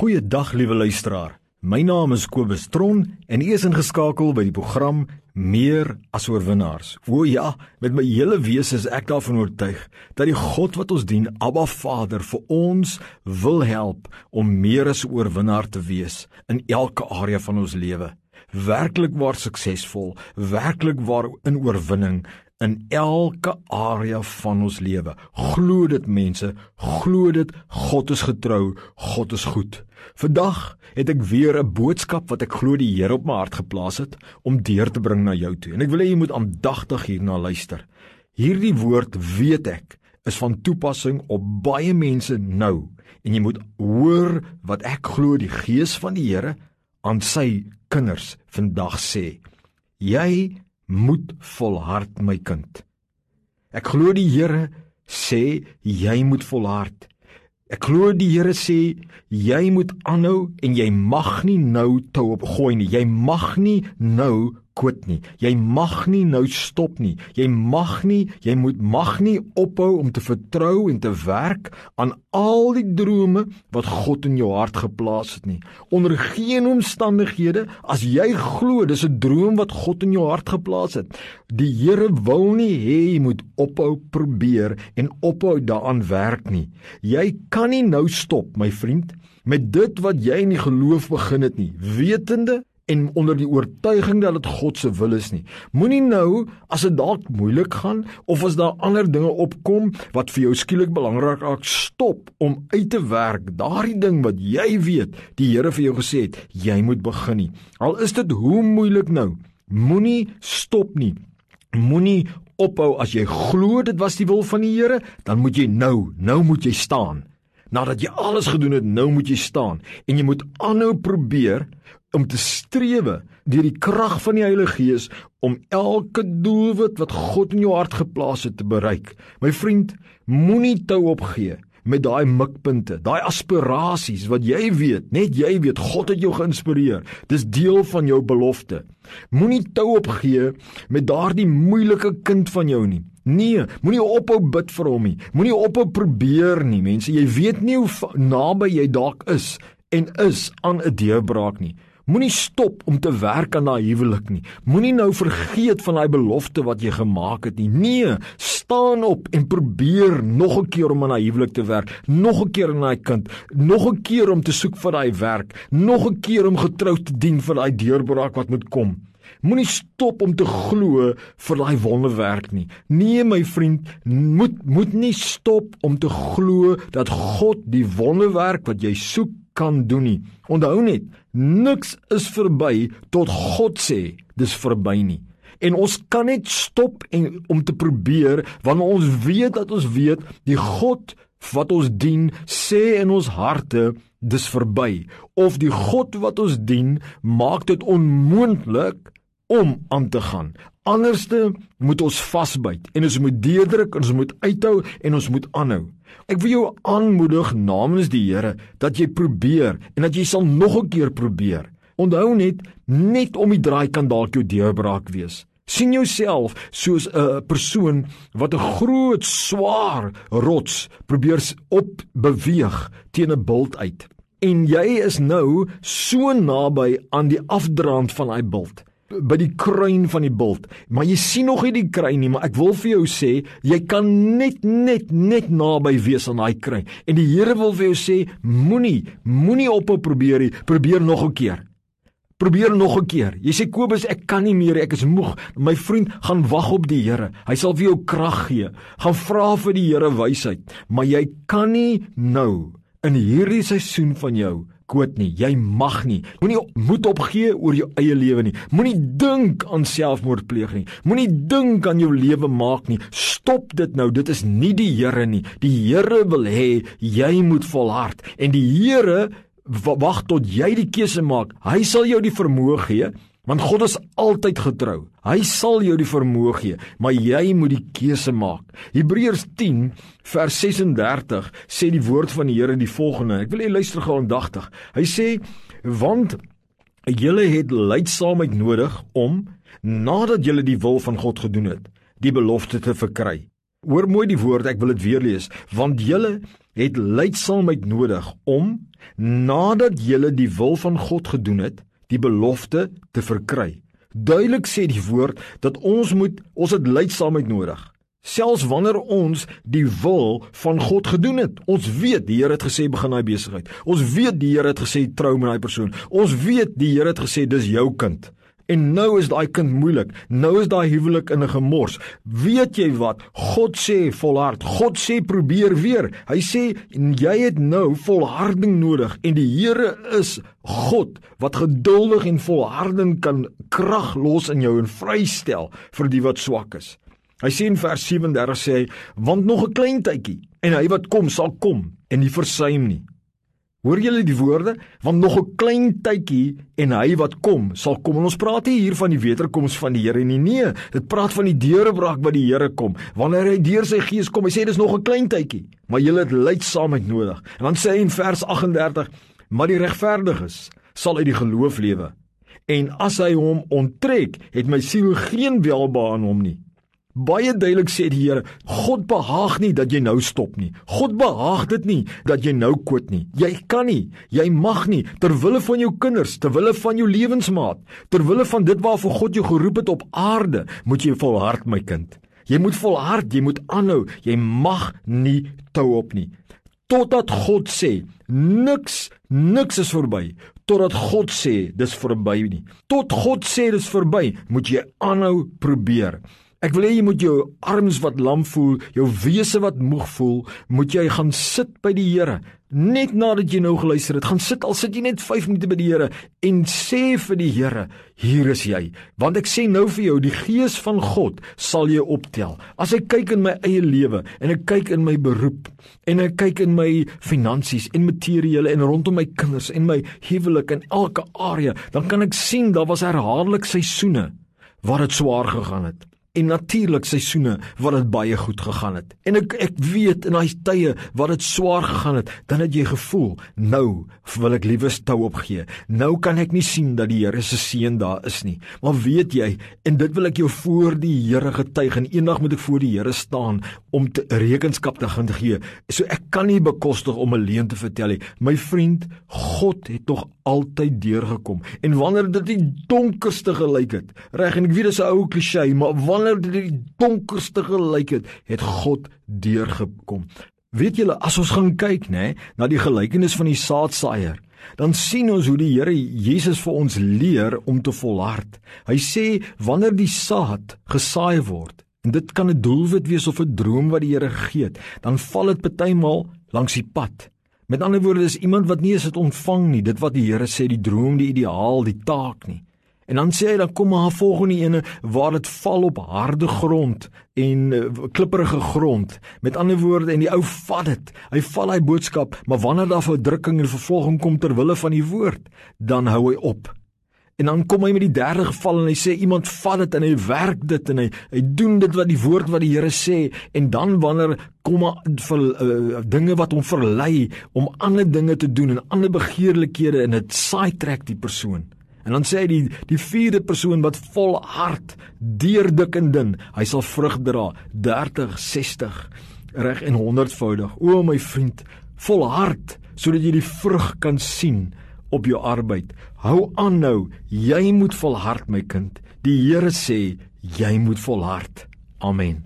Goeiedag liewe luisteraar. My naam is Kobus Tron en ek is ingeskakel by die program Meer as oorwinnaars. O ja, met my hele wese is ek daarvan oortuig dat die God wat ons dien, Abba Vader, vir ons wil help om meer as oorwinnaar te wees in elke area van ons lewe. Werklik waar suksesvol, werklik waar in oorwinning in elke area van ons lewe. Glo dit mense, glo dit, God is getrou, God is goed. Vandag het ek weer 'n boodskap wat ek glo die Here op my hart geplaas het om deur te bring na jou toe. En ek wil hê jy moet aandagtig hierna luister. Hierdie woord weet ek is van toepassing op baie mense nou en jy moet hoor wat ek glo die Gees van die Here aan sy kinders vandag sê. Jy moet volhard my kind. Ek glo die Here sê jy moet volhard. Ek glo die Here sê jy moet aanhou en jy mag nie nou tou opgooi nie. Jy mag nie nou kwit nie. Jy mag nie nou stop nie. Jy mag nie, jy moet mag nie ophou om te vertrou en te werk aan al die drome wat God in jou hart geplaas het nie. Onder geen omstandighede as jy glo dis 'n droom wat God in jou hart geplaas het. Die Here wil nie hê jy moet ophou probeer en ophou daaraan werk nie. Jy kan nie nou stop, my vriend, met dit wat jy in die geloof begin het nie, wetende en onder die oortuiging dat dit God se wil is nie. Moenie nou as dit dalk moeilik gaan of as daar ander dinge opkom wat vir jou skielik belangrik raak, stop om uit te werk daardie ding wat jy weet die Here vir jou gesê het jy moet begin nie. Al is dit hoe moeilik nou, moenie stop nie. Moenie ophou as jy glo dit was die wil van die Here, dan moet jy nou, nou moet jy staan. Nadat jy alles gedoen het, nou moet jy staan en jy moet aanhou probeer om te strewe deur die krag van die Heilige Gees om elke doelwit wat God in jou hart geplaas het te bereik. My vriend, moenie tou opgee met daai mikpunte, daai aspirasies wat jy weet, net jy weet God het jou geïnspireer. Dis deel van jou belofte. Moenie tou opgee met daardie moeilike kind van jou nie. Nee, moenie ophou bid vir hom nie. Moenie ophou probeer nie, mense. Jy weet nie hoe naby jy dalk is en is aan 'n deurbraak nie. Moenie stop om te werk aan daai huwelik nie. Moenie nou vergeet van daai belofte wat jy gemaak het nie. Nee, staan op en probeer nog 'n keer om aan daai huwelik te werk, nog 'n keer aan daai kind, nog 'n keer om te soek vir daai werk, nog 'n keer om getrou te dien vir daai deurbraak wat moet kom. Moenie stop om te glo vir daai wonderwerk nie. Nee my vriend, moet moet nie stop om te glo dat God die wonderwerk wat jy soek kan doen nie. Onthou net, niks is verby tot God sê dis verby nie. En ons kan net stop en om te probeer wanneer ons weet dat ons weet die God wat ons dien sê in ons harte dis verby of die God wat ons dien maak dit onmoontlik om aan te gaan. Anderste moet ons vasbyt en ons moet deurdruk en ons moet uithou en ons moet aanhou. Ek wil jou aanmoedig namens die Here dat jy probeer en dat jy sal nog 'n keer probeer. Onthou net net om die draai kan dalk jou deurbraak wees. sien jouself soos 'n persoon wat 'n groot swaar rots probeer op beweeg teen 'n bult uit. En jy is nou so naby aan die afdraand van daai bult by die kruin van die bult. Maar jy sien nog nie die kruin nie, maar ek wil vir jou sê, jy kan net net net naby wees aan daai kruin. En die Here wil vir jou sê, moenie moenie ophou probeer nie, probeer nog 'n keer. Probeer nog 'n keer. Jy sê Kobus, ek kan nie meer, ek is moeg. My vriend, gaan wag op die Here. Hy sal vir jou krag gee. Gaan vra vir die Here wysheid, maar jy kan nie nou in hierdie seisoen van jou koot nie. Jy mag nie. Moenie moed opgee oor jou eie lewe nie. Moenie dink aan selfmoord pleeg nie. Moenie dink aan jou lewe maak nie. Stop dit nou. Dit is nie die Here nie. Die Here wil hê jy moet volhard en die Here wag tot jy die keuse maak. Hy sal jou die vermoë gee Want God is altyd getrou. Hy sal jou die vermoë gee, maar jy moet die keuse maak. Hebreërs 10 vers 36 sê die woord van die Here die volgende. Ek wil hê luister gou aandagtig. Hy sê want julle het lydsaamheid nodig om nadat julle die wil van God gedoen het, die belofte te verkry. Hoor mooi die woord, ek wil dit weer lees, want julle het lydsaamheid nodig om nadat julle die wil van God gedoen het, die belofte te verkry. Duidelik sê die woord dat ons moet ons het lydsaamheid nodig. Selfs wanneer ons die wil van God gedoen het. Ons weet die Here het gesê begin daai besigheid. Ons weet die Here het gesê trou met daai persoon. Ons weet die Here het gesê dis jou kind. En nou is daai kind moeilik. Nou is daai huwelik in 'n gemors. Weet jy wat? God sê volhard. God sê probeer weer. Hy sê jy het nou volharding nodig en die Here is God wat geduldig en volhardend kan krag los in jou en vrystel vir die wat swak is. Hy sê in vers 37 sê hy want nog 'n klein tydjie en hy wat kom sal kom en nie versuim nie. Hoor julle die woorde? Want nog 'n klein tydjie en hy wat kom, sal kom. En ons praat hier van die wederkoms van die Here nie. Nee, dit praat van die deurebraak wat die Here kom. Wanneer hy deur sy gees kom, hy sê dis nog 'n klein tydjie, maar julle het lydsaamheid nodig. En dan sê hy in vers 38: "Maar die regverdiges sal uit die geloof lewe. En as hy hom onttrek, het my siel geen welbehae aan hom nie." Baie duidelik sê die Here, God behaag nie dat jy nou stop nie. God behaag dit nie dat jy nou kwit nie. Jy kan nie, jy mag nie ter wille van jou kinders, ter wille van jou lewensmaat, ter wille van dit waarvoor God jou geroep het op aarde, moet jy volhard my kind. Jy moet volhard, jy moet aanhou. Jy mag nie tou op nie. Totdat God sê, niks, niks is verby. Totdat God sê dis verby nie. Tot God sê dis verby, moet jy aanhou probeer. Ek wil hê jy moet jou arms wat lam voel, jou wese wat moeg voel, moet jy gaan sit by die Here. Net nadat jy nou geluister het, gaan sit al sit jy net 5 minute by die Here en sê vir die Here, hier is jy. Want ek sê nou vir jou, die gees van God sal jou optel. As ek kyk in my eie lewe en ek kyk in my beroep en ek kyk in my finansies en materiële en rondom my kinders en my huwelik en elke area, dan kan ek sien daar was herhaaldelik seisoene waar dit swaar gegaan het en natuurlik seisoene wat dit baie goed gegaan het. En ek ek weet in daai tye wat dit swaar gegaan het, dan het jy gevoel, nou wil ek liewer stou opgee. Nou kan ek nie sien dat die Here se seën daar is nie. Maar weet jy, en dit wil ek jou voor die Here getuig en eendag moet ek voor die Here staan om te rekenskap te gaan gee. So ek kan nie bekostig om 'n leuen te vertel nie. My vriend, God het tog altyd deurgekom. En wanneer dit die donkerste gelyk het, reg en ek weet dit is 'n ou klise, maar wanneer dit die donkerste gelyk het, het God deurgekom. Weet julle, as ons gaan kyk, nê, na die gelykenis van die saadsaaier, dan sien ons hoe die Here Jesus vir ons leer om te volhard. Hy sê wanneer die saad gesaai word, en dit kan 'n doelwit wees of 'n droom wat die Here het, dan val dit partymal langs die pad. Met ander woorde is iemand wat nie eens dit ontvang nie, dit wat die Here sê, die droom, die ideaal, die taak nie. En dan sê hy dan kom maar 'n volgende ene waar dit val op harde grond en uh, klipprige grond. Met ander woorde en die ou vat dit. Hy val hy boodskap, maar wanneer daar verdrukking en vervolging kom ter wille van die woord, dan hou hy op. En dan kom hy met die derde geval en hy sê iemand vat dit en hy werk dit en hy hy doen dit wat die woord wat die Here sê en dan wanneer kom vir uh, dinge wat hom verlei om ander dinge te doen en ander begeerlikhede en dit saai trek die persoon. En dan sê hy die die vierde persoon wat volhard deur dik en dun, hy sal vrug dra 30, 60 reg en 100voudig. O my vriend, volhard sodat jy die vrug kan sien op jou arbeid. Hou aan nou, jy moet volhard my kind. Die Here sê jy moet volhard. Amen.